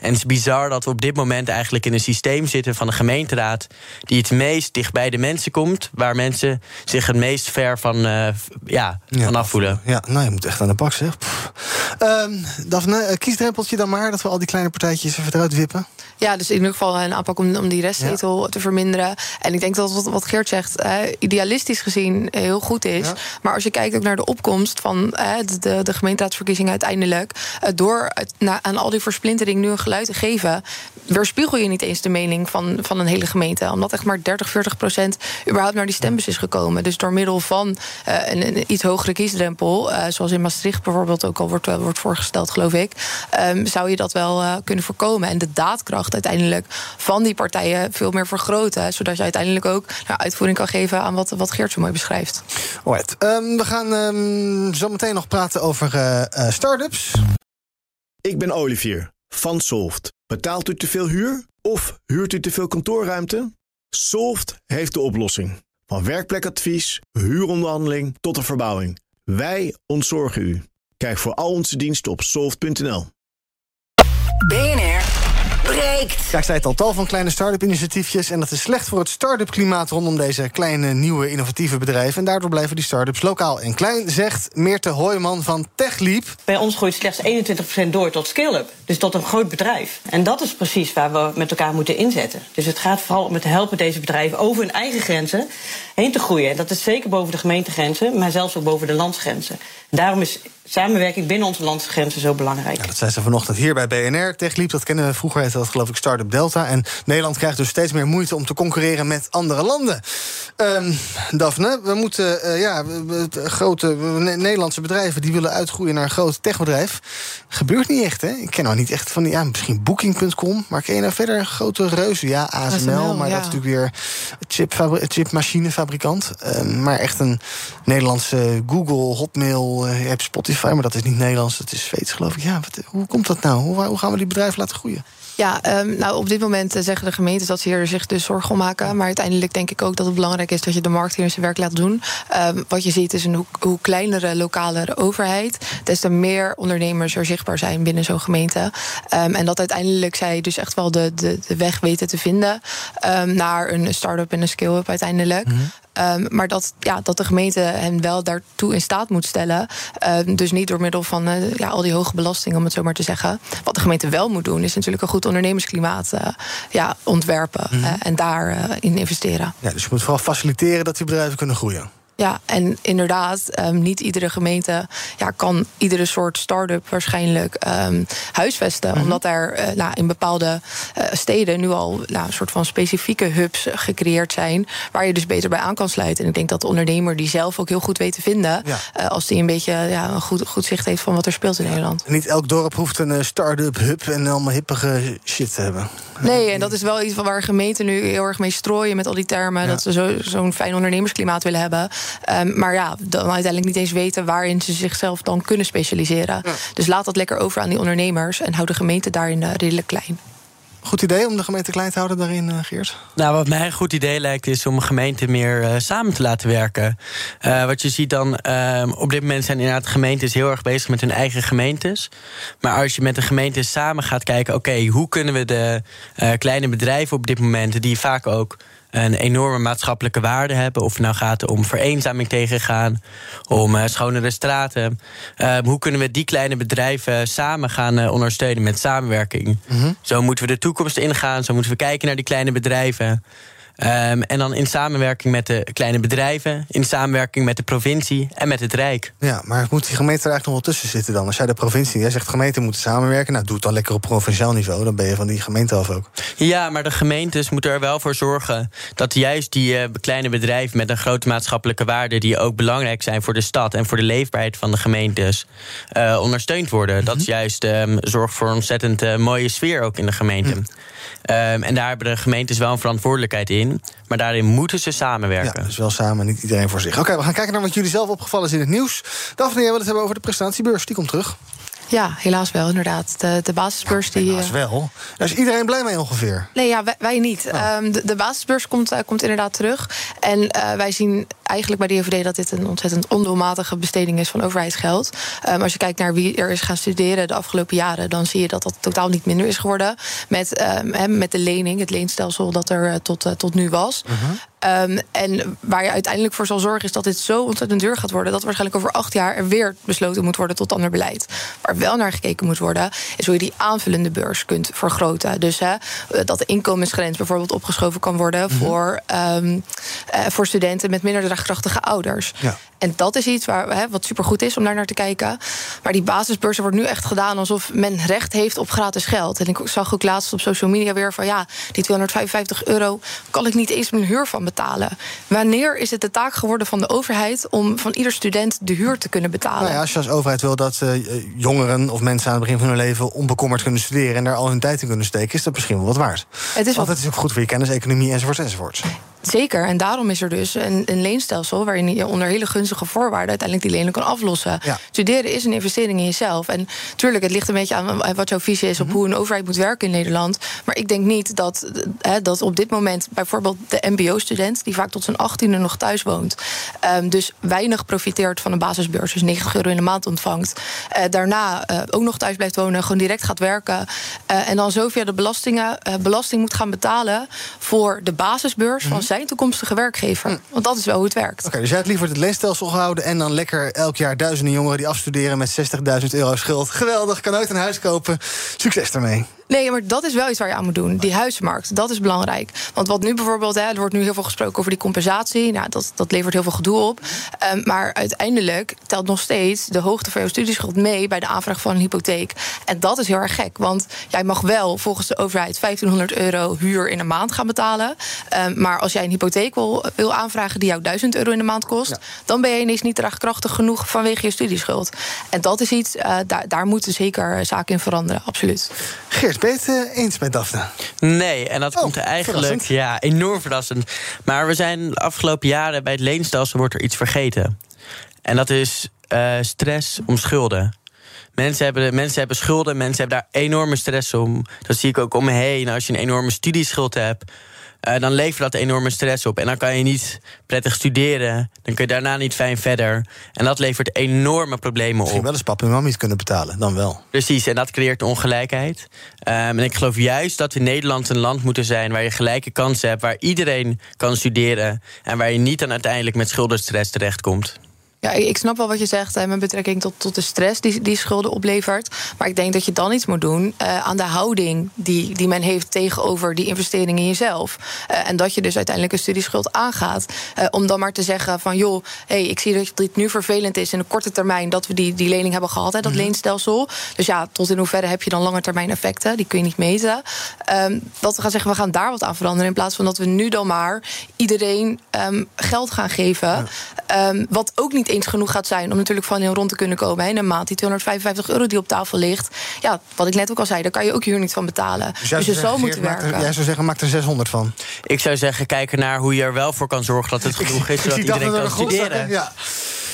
En het is bizar dat we op dit moment eigenlijk in een systeem zitten van de gemeenteraad. die het meest dicht bij de mensen komt. Waar mensen zich het meest ver van, eh, ja, van afvoelen. Ja, nou, je moet echt aan de bak, zeg. Ehm, Daphne, eh, kiesdrempeltje dan maar... dat we al die kleine partijtjes even eruit wippen. Ja, dus in ieder geval een aanpak om, om die restzetel te verminderen. En ik denk dat wat, wat Geert zegt, eh, idealistisch gezien heel goed is. Maar als je kijkt ook naar de opkomst van eh, de, de gemeenteraadsverkiezingen uiteindelijk... eh, door na, aan al die versplintering nu een geluid te geven... weerspiegel je niet eens de mening van, van een hele gemeente. Omdat echt maar 30, 40 procent überhaupt naar die stembus is gekomen. Dus door middel van eh, een, een iets hogere kiesdrempel... eh, zoals in Maastricht bijvoorbeeld ook al wordt, eh, wordt voorgesteld, geloof ik... ehm, zou je dat wel eh, kunnen voorkomen. En de daadkracht uiteindelijk van die partijen veel meer vergroten. Zodat je uiteindelijk ook nou, uitvoering kan geven aan wat, wat Geert zo mooi beschrijft. Alright. Ehm, we gaan ehm, zo meteen nog praten over eh eh, start-ups. Ik ben Olivier van Solft. Betaalt u te veel huur of huurt u te veel kantoorruimte? Solft heeft de oplossing. Van werkplekadvies, huuronderhandeling tot de verbouwing. Wij ontzorgen u. Kijk voor al onze diensten op soft.nl. BNR breekt. Ja, ik zei het al, tal van kleine start-up initiatiefjes. En dat is slecht voor het start-up klimaat rondom deze kleine, nieuwe, innovatieve bedrijven. En daardoor blijven die start-ups lokaal en klein, zegt Meerte Hoijman van TechLeap. Bij ons groeit slechts 21% door tot scale-up. Dus tot een groot bedrijf. En dat is precies waar we met elkaar moeten inzetten. Dus het gaat vooral om het helpen deze bedrijven over hun eigen grenzen heen te groeien. En dat is zeker boven de gemeentegrenzen, maar zelfs ook boven de landsgrenzen. Daarom is samenwerking binnen onze landsgrenzen zo belangrijk. Dat zei ze vanochtend hier bij BNR. TechLeap, dat kennen we vroeger, heette dat geloof ik Startup Delta. En Nederland krijgt dus steeds meer moeite om te concurreren met andere landen. Ehm Daphne, we moeten, eh, ja, grote Ne- Nederlandse bedrijven... die willen uitgroeien naar een groot techbedrijf. Gebeurt niet echt, hè? Ik ken nou niet echt van, die, ja, misschien Booking.com... maar ken je nou verder grote reuzen? Ja, ASML, ASML, maar ja. dat is natuurlijk weer chipmachinefabrikant. Ehm, maar echt een Nederlandse Google, Hotmail, je hebt Spotify... maar dat is niet Nederlands, dat is Zweeds, geloof ik. Ja, wat, hoe komt dat nou? Hoe, hoe gaan we die bedrijven laten groeien? Ja, ehm, nou op dit moment eh, zeggen de gemeentes dat ze hier zich dus zorgen om maken. Maar uiteindelijk denk ik ook dat het belangrijk is dat je de markt hier zijn werk laat doen. Ehm, wat je ziet is een hoe, hoe kleinere lokale overheid, des te meer ondernemers er zichtbaar zijn binnen zo'n gemeente. Ehm, en dat uiteindelijk zij dus echt wel de, de, de weg weten te vinden naar een start-up en een scale-up uiteindelijk. Ehm, maar dat, ja, dat de gemeente hen wel daartoe in staat moet stellen. Ehm, dus niet door middel van eh, ja, al die hoge belastingen, om het zo maar te zeggen. Wat de gemeente wel moet doen, is natuurlijk een goed ondernemersklimaat eh, ja, ontwerpen. Mhm. eh, en daarin in investeren. Ja, dus je moet vooral faciliteren dat die bedrijven kunnen groeien. Ja, en inderdaad, ehm, niet iedere gemeente ja, kan iedere soort start-up waarschijnlijk ehm, huisvesten. Mhm. Omdat er eh, nou, in bepaalde eh, steden nu al nou, een soort van specifieke hubs gecreëerd zijn. Waar je dus beter bij aan kan sluiten. En ik denk dat de ondernemer die zelf ook heel goed weet te vinden. Ja. eh, als die een beetje ja, een goed, goed zicht heeft van wat er speelt in Nederland. Niet elk dorp hoeft een start-up hub en allemaal hippige shit te hebben. Nee, en dat is wel iets waar gemeenten nu heel erg mee strooien met al die termen. Dat ze zo- zo'n fijn ondernemersklimaat willen hebben. Ehm, maar ja, dan uiteindelijk niet eens weten waarin ze zichzelf dan kunnen specialiseren. Dus laat dat lekker over aan die ondernemers en hou de gemeente daarin eh, redelijk klein. Goed idee om de gemeente klein te houden daarin, eh, Geert? Nou, wat mij een goed idee lijkt, is om gemeenten meer eh, samen te laten werken. Eh, wat je ziet dan, ehm, op dit moment zijn inderdaad gemeentes heel erg bezig met hun eigen gemeentes. Maar als je met de gemeentes samen gaat kijken, oké, hoe kunnen we de eh, kleine bedrijven op dit moment, die vaak ook een enorme maatschappelijke waarde hebben. Of het nou gaat om vereenzaming tegengaan, om eh, schonere straten. Ehm, hoe kunnen we die kleine bedrijven samen gaan eh, ondersteunen met samenwerking? Zo moeten we de toekomst ingaan, zo moeten we kijken naar die kleine bedrijven. Ehm, en dan in samenwerking met de kleine bedrijven, in samenwerking met de provincie en met het Rijk. Ja, maar moet die gemeente er eigenlijk nog wel tussen zitten dan? Als jij de provincie, jij zegt gemeenten moeten samenwerken... nou, doe het dan lekker op provinciaal niveau, dan ben je van die gemeente af ook. Ja, maar de gemeentes moeten er wel voor zorgen dat juist die eh, kleine bedrijven met een grote maatschappelijke waarde, die ook belangrijk zijn voor de stad en voor de leefbaarheid van de gemeentes, eh, ondersteund worden. Dat juist ehm, zorgt voor een ontzettend eh, mooie sfeer ook in de gemeente. Ehm, en daar hebben de gemeentes wel een verantwoordelijkheid in. Maar daarin moeten ze samenwerken. Ja, dus wel samen, niet iedereen voor zich. Oké, we gaan kijken naar wat jullie zelf opgevallen is in het nieuws. Daphne, jij wil het hebben over de prestatiebeurs. Die komt terug. Ja, helaas wel, inderdaad. De, de basisbeurs die. Helaas wel. Daar is iedereen blij mee ongeveer. Nee, ja, wij, wij niet. Oh. Ehm, de, de basisbeurs komt, eh, komt inderdaad terug. En eh, wij zien eigenlijk bij de IVD dat dit een ontzettend ondoelmatige besteding is van overheidsgeld. Ehm, als je kijkt naar wie er is gaan studeren de afgelopen jaren, dan zie je dat dat totaal niet minder is geworden. Met, ehm, met de lening, het leenstelsel dat er eh, tot, eh, tot nu was. Ehm, en waar je uiteindelijk voor zal zorgen is dat dit zo ontzettend duur gaat worden. dat waarschijnlijk over acht jaar er weer besloten moet worden tot ander beleid. Waar wel naar gekeken moet worden, is hoe je die aanvullende beurs kunt vergroten. Dus hè, dat de inkomensgrens bijvoorbeeld opgeschoven kan worden voor, ehm, eh, voor studenten met minder draagkrachtige ouders. Ja. En dat is iets waar, hè, wat supergoed is om daar naar te kijken. Maar die basisbeurzen wordt nu echt gedaan alsof men recht heeft op gratis geld. En ik zag ook laatst op social media weer van ja, die 255 euro kan ik niet eens mijn huur van betalen. Wanneer is het de taak geworden van de overheid om van ieder student de huur te kunnen betalen? Nou ja, als je als overheid wil dat eh, jongeren of mensen aan het begin van hun leven onbekommerd kunnen studeren en daar al hun tijd in kunnen steken, is dat misschien wel wat waard. Het is Want het is ook goed voor je kennis, economie enzovoort enzovoort. Zeker, en daarom is er dus een, een leenstelsel waarin je onder hele gunstige voorwaarden uiteindelijk die lening kan aflossen. Ja. Studeren is een investering in jezelf. En tuurlijk, het ligt een beetje aan wat jouw visie is op Mhm. hoe een overheid moet werken in Nederland. Maar ik denk niet dat, hè, dat op dit moment bijvoorbeeld de MBO-student, die vaak tot zijn achttiende nog thuis woont, ehm, dus weinig profiteert van een basisbeurs, dus 90 euro in de maand ontvangt, eh, daarna eh, ook nog thuis blijft wonen, gewoon direct gaat werken. eh, en dan zo via de belastingen eh, belasting moet gaan betalen voor de basisbeurs van zijn toekomstige werkgever. Want dat is wel hoe het werkt. Oké, dus jij hebt liever het leenstelsel gehouden en dan lekker elk jaar duizenden jongeren die afstuderen met 60.000 euro schuld. Geweldig, kan nooit een huis kopen. Succes daarmee. Nee, maar dat is wel iets waar je aan moet doen. Die huismarkt, dat is belangrijk. Want wat nu bijvoorbeeld, hè, er wordt nu heel veel gesproken over die compensatie. Nou, dat, dat levert heel veel gedoe op. Ehm, maar uiteindelijk telt nog steeds de hoogte van jouw studieschuld mee bij de aanvraag van een hypotheek. En dat is heel erg gek. Want jij mag wel volgens de overheid 1500 euro huur in een maand gaan betalen. Ehm, maar als jij een hypotheek wil, wil aanvragen die jou 1000 euro in de maand kost, dan ben je ineens niet draagkrachtig genoeg vanwege je studieschuld. En dat is iets, eh, daar, daar moeten zeker zaken in veranderen, absoluut. Geert, je het eens met Daphne? Nee, en dat komt er eigenlijk Oh, verrassend. ja, enorm verrassend. Maar we zijn de afgelopen jaren bij het leenstelsel wordt er iets vergeten. En dat is eh, stress om schulden. Mensen hebben, mensen hebben schulden, mensen hebben daar enorme stress om. Dat zie ik ook om me heen. Als je een enorme studieschuld hebt, eh, dan levert dat enorme stress op. En dan kan je niet prettig studeren. Dan kun je daarna niet fijn verder. En dat levert enorme problemen Misschien op. wel eens papa en mama niet kunnen betalen, dan wel. Precies, en dat creëert ongelijkheid. Ehm, en ik geloof juist dat we Nederland een land moeten zijn waar je gelijke kansen hebt, waar iedereen kan studeren en waar je niet dan uiteindelijk met schuldenstress terechtkomt. Ja, ik snap wel wat je zegt hè, met betrekking tot, tot de stress die, die schulden oplevert. Maar ik denk dat je dan iets moet doen eh, aan de houding die, die men heeft tegenover die investering in jezelf. Eh, en dat je dus uiteindelijk een studieschuld aangaat. Eh, om dan maar te zeggen van joh, hey, ik zie dat dit nu vervelend is in de korte termijn dat we die, die lening hebben gehad, hè, dat leenstelsel. Dus ja, tot in hoeverre heb je dan lange termijn effecten? Die kun je niet meten. Ehm, dat we gaan zeggen, we gaan daar wat aan veranderen. In plaats van dat we nu dan maar iedereen ehm, geld gaan geven. Ehm, wat ook niet eens genoeg gaat zijn om natuurlijk van heel rond te kunnen komen. hè, In een maand die 255 euro die op tafel ligt. Ja, wat ik net ook al zei, daar kan je ook huur niet van betalen. Dus, jij je zou zeggen, moeten er- werken. jij zou zeggen, maak er 600 van. Ik zou zeggen, kijken naar hoe je er wel voor kan zorgen dat het genoeg is, zodat iedereen kan studeren. Ja.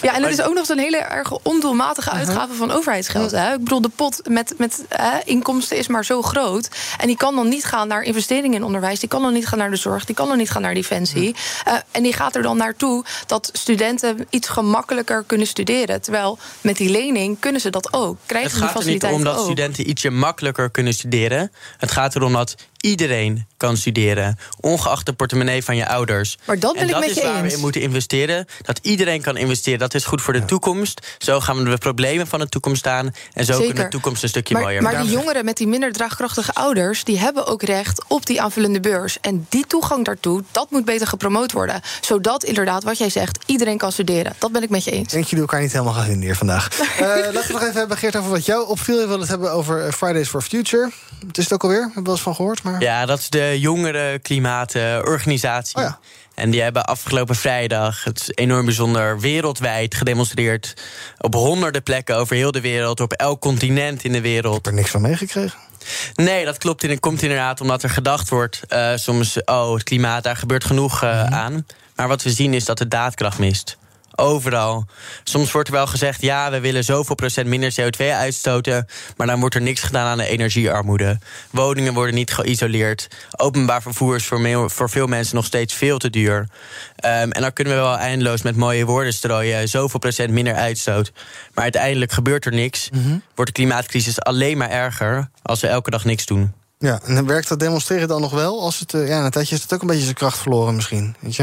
Ja, en het is ook nog eens een hele erg ondoelmatige uitgave van overheidsgeld. Hè? Ik bedoel, de pot met, met hè, inkomsten is maar zo groot. En die kan dan niet gaan naar investeringen in onderwijs. Die kan dan niet gaan naar de zorg. Die kan dan niet gaan naar defensie. Eh, en die gaat er dan naartoe dat studenten iets gemakkelijker kunnen studeren. Terwijl met die lening kunnen ze dat ook. Krijgen Het die gaat er niet om dat ook. studenten ietsje makkelijker kunnen studeren. Het gaat erom dat iedereen kan studeren, ongeacht de portemonnee van je ouders. Maar dat ben en ik dat met is je waar we eens. in moeten investeren. Dat iedereen kan investeren. Dat is goed voor de toekomst. Zo gaan we de problemen van de toekomst aan. En zo kunnen de toekomst een stukje maar, mooier maar maken. die jongeren met die minder draagkrachtige ouders... die hebben ook recht op die aanvullende beurs. En die toegang daartoe, dat moet beter gepromoot worden. Zodat inderdaad, wat jij zegt, iedereen kan studeren. Dat ben ik met je eens. Ik denk jullie elkaar niet helemaal gaan vinden hier vandaag. Eh, laten we nog even hebben, Geert, over wat jou opviel. Je wil het hebben over Fridays for Future. Het is het ook alweer, heb je wel eens van gehoord. Maar... maar? Ja, dat is de jongere klimaatorganisatie. Oh ja. En die hebben afgelopen vrijdag, het is enorm bijzonder, wereldwijd gedemonstreerd. Op honderden plekken over heel de wereld, op elk continent in de wereld. Ik heb er niks van meegekregen. Nee, dat klopt. En het komt inderdaad omdat er gedacht wordt eh, soms... oh, het klimaat, daar gebeurt genoeg eh, aan. Maar wat we zien is dat de daadkracht mist. Overal. Soms wordt er wel gezegd, ja, we willen zoveel procent minder CO2 uitstoten... maar dan wordt er niks gedaan aan de energiearmoede. Woningen worden niet geïsoleerd. Openbaar vervoer is voor, veel mensen nog steeds veel te duur. Ehm, en dan kunnen we wel eindeloos met mooie woorden strooien... zoveel procent minder uitstoot. Maar uiteindelijk gebeurt er niks. Wordt de klimaatcrisis alleen maar erger... als we elke dag niks doen. Ja, en dan werkt dat demonstreren dan nog wel? Als het, eh, ja, na een tijdje is het ook een beetje zijn kracht verloren misschien. Weet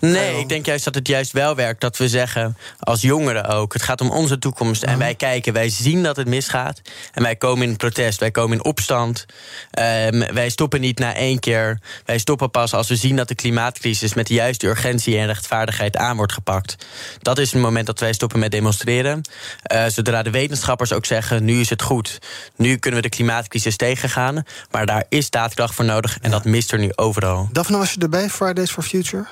Nee, ik denk juist dat het juist wel werkt. Dat we zeggen, als jongeren ook, het gaat om onze toekomst. En wij kijken, wij zien dat het misgaat. En wij komen in protest, wij komen in opstand. Ehm, wij stoppen niet na één keer. Wij stoppen pas als we zien dat de klimaatcrisis... met de juiste urgentie en rechtvaardigheid aan wordt gepakt. Dat is het moment dat wij stoppen met demonstreren. Eh, zodra de wetenschappers ook zeggen, nu is het goed. Nu kunnen we de klimaatcrisis tegengaan. Maar daar is daadkracht voor nodig en dat mist er nu overal. Daphne, was je erbij, Fridays for Future?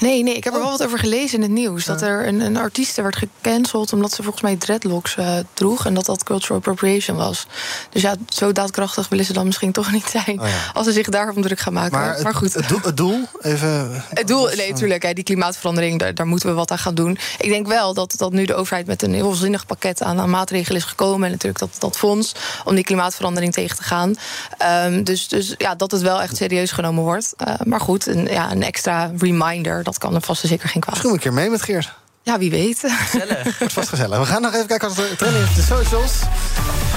Nee, nee, ik heb er wel wat over gelezen in het nieuws. Dat er een, een artieste werd gecanceld omdat ze volgens mij dreadlocks eh, droeg. En dat dat cultural appropriation was. Dus ja, zo daadkrachtig willen ze dan misschien toch niet zijn. Als ze zich daarom druk gaan maken. Maar, Oh goed. Het, doel, het doel, even... Het doel, nee, natuurlijk, hè, die klimaatverandering, daar, daar moeten we wat aan gaan doen. Ik denk wel dat, dat nu de overheid met een heel zinnig pakket aan, aan maatregelen is gekomen. En natuurlijk dat, dat fonds om die klimaatverandering tegen te gaan. Ehm, dus, dus ja, dat het wel echt serieus genomen wordt. Eh, maar goed, een, ja, een extra reminder, dat kan er vast en zeker geen kwaad. Misschien een keer mee met Geert. Ja, wie weet. Wordt vast gezellig. We gaan nog even kijken wat er trending is op de socials.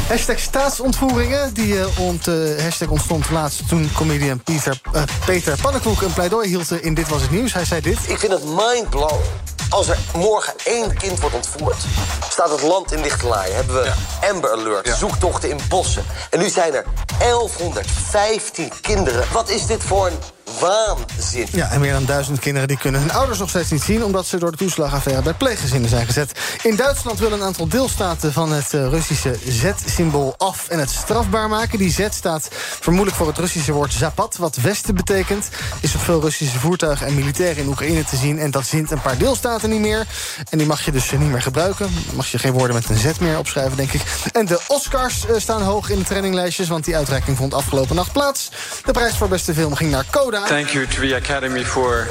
Hashtag staatsontvoeringen. Die eh, ont, eh, hashtag ontstond laatst toen comedian Peter, eh, Peter Pannenkoek een pleidooi hield in Dit Was Het Nieuws. Hij zei dit. Ik vind het mindblowing. Als er morgen één kind wordt ontvoerd, staat het land in lichte laaien. Hebben we Amber Alert, zoektochten in bossen. En nu zijn er 1115 kinderen. Wat is dit voor een waanzin? Ja, en meer dan duizend kinderen die kunnen hun ouders nog steeds niet zien... omdat ze door de toeslagaffaire bij pleeggezinnen zijn gezet. In Duitsland willen een aantal deelstaten van het eh, Russische Z-symbool af... en het strafbaar maken. Die Z staat vermoedelijk voor het Russische woord zapat... wat westen betekent. Is op veel Russische voertuigen en militairen in Oekraïne te zien... en dat zint een paar deelstaten niet meer. En die mag je dus niet meer gebruiken. Mag je geen woorden met een Z meer opschrijven, denk ik. En de Oscars eh, staan hoog in de traininglijstjes... want die uitreiking vond afgelopen nacht plaats. De prijs voor beste film ging naar Coda. Thank you to the Academy for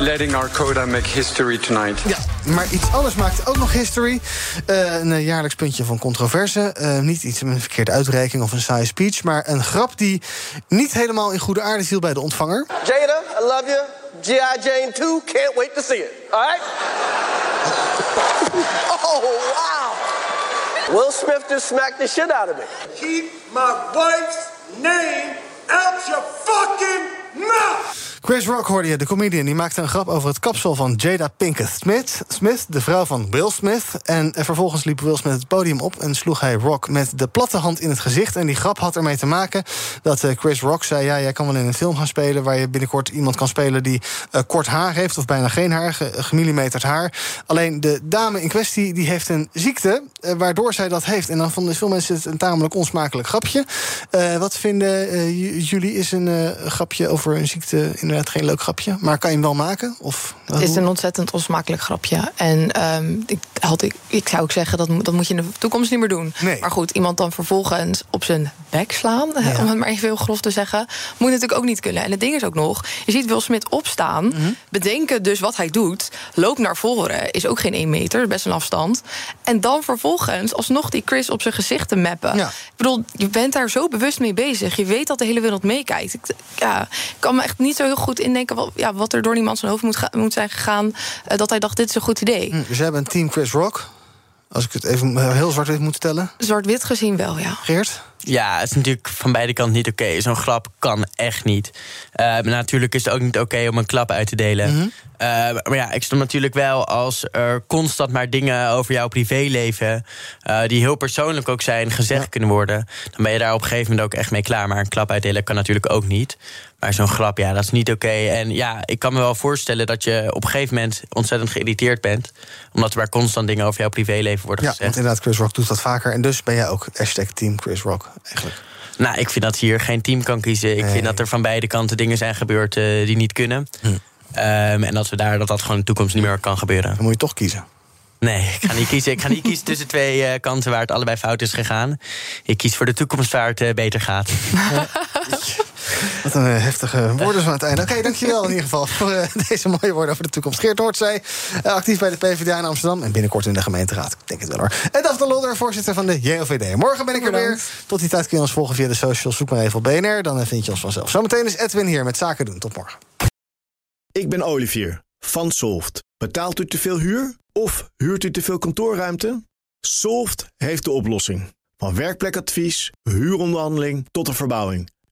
letting our coda make history tonight. Ja, maar iets anders maakt ook nog history. Eh, een jaarlijks puntje van controverse. Eh, niet iets met een verkeerde uitreiking of een saaie speech... maar een grap die niet helemaal in goede aarde viel bij de ontvanger. Jada, I love you. G.I. Jane 2, can't wait to see it. All right? oh, wow. Will Smith just smacked the shit out of me. Keep my wife's name out your fucking No! Chris Rock hoorde je, de comedian, die maakte een grap over het kapsel van Jada Pinkett Smith. Smith, de vrouw van Will Smith. En vervolgens liep Will Smith het podium op en sloeg hij Rock met de platte hand in het gezicht. En die grap had ermee te maken dat eh, Chris Rock zei: Ja, jij kan wel in een film gaan spelen waar je binnenkort iemand kan spelen die eh, kort haar heeft, of bijna geen haar, ge- gemillimeterd haar. Alleen de dame in kwestie die heeft een ziekte eh, waardoor zij dat heeft. En dan vonden veel mensen het een tamelijk onsmakelijk grapje. Wat vinden jullie? Is een grapje over een ziekte inderdaad geen leuk grapje? Maar kan je hem wel maken? Of, Het is een ontzettend onsmakelijk grapje. En ehm, ik, had, ik, ik zou ook zeggen, dat, moet- dat moet je in de toekomst niet meer doen. Maar goed, iemand dan vervolgens op zijn bek slaan... Ja. om het maar even heel grof te zeggen... moet natuurlijk ook niet kunnen. En het ding is ook nog, je ziet Will Smith opstaan... Mhm. bedenken dus wat hij doet... loopt naar voren, is ook geen één meter, best een afstand... en dan vervolgens alsnog die Chris op zijn gezicht te mappen. Ik bedoel, je bent daar zo bewust mee bezig. Je weet dat de hele wereld meekijkt. Ik, ja, ik kan me echt niet zo heel goed indenken... wat, ja, wat er door die man zijn hoofd moet, ga- moet zijn gegaan... eh, dat hij dacht, dit is een goed idee. Hm, Dus jij bent team Chris Rock. Als ik het even eh, heel zwart-wit moet stellen. Zwart-wit gezien wel, ja. Geert? Ja, het is natuurlijk van beide kanten niet oké. Zo'n grap kan echt niet. Eh, maar natuurlijk is het ook niet oké om een klap uit te delen. Eh, maar ja, ik snap natuurlijk wel als er constant maar dingen over jouw privéleven... eh, die heel persoonlijk ook zijn, gezegd kunnen worden... dan ben je daar op een gegeven moment ook echt mee klaar. Maar een klap uitdelen kan natuurlijk ook niet. Maar zo'n grap, ja, dat is niet oké. En ja, ik kan me wel voorstellen dat je op een gegeven moment... ontzettend geïrriteerd bent. Omdat er maar constant dingen over jouw privéleven worden Ja, gezegd. want inderdaad, Chris Rock doet dat vaker. En dus ben jij ook hashtag team Chris Rock, eigenlijk. Nou, ik vind dat hier geen team kan kiezen. Ik vind dat er van beide kanten dingen zijn gebeurd eh, die niet kunnen. Hm. Ehm, en dat we daar dat dat gewoon in de toekomst niet meer kan gebeuren. Dan moet je toch kiezen. Nee, ik ga niet kiezen. Ik ga niet kiezen tussen twee eh, kanten waar het allebei fout is gegaan. Ik kies voor de toekomst waar het eh, beter gaat. Wat een eh, heftige woorden zo aan het einde. Oké, dankjewel in ieder geval voor eh, deze mooie woorden over de toekomst. Geert Noordzee, uh, actief bij de PvdA in Amsterdam... en binnenkort in de gemeenteraad. Ik denk het wel hoor. En Daphne Lodder, voorzitter van de JOVD. Morgen ben ik er weer. Tot die tijd kun je ons volgen via de socials. Zoek maar even op BNR, dan eh, vind je ons vanzelf. Zometeen is Edwin hier met Zaken doen. Tot morgen. Ik ben Olivier van Solft. Betaalt u te veel huur of huurt u te veel kantoorruimte? Solft heeft de oplossing. Van werkplekadvies, huuronderhandeling tot de verbouwing.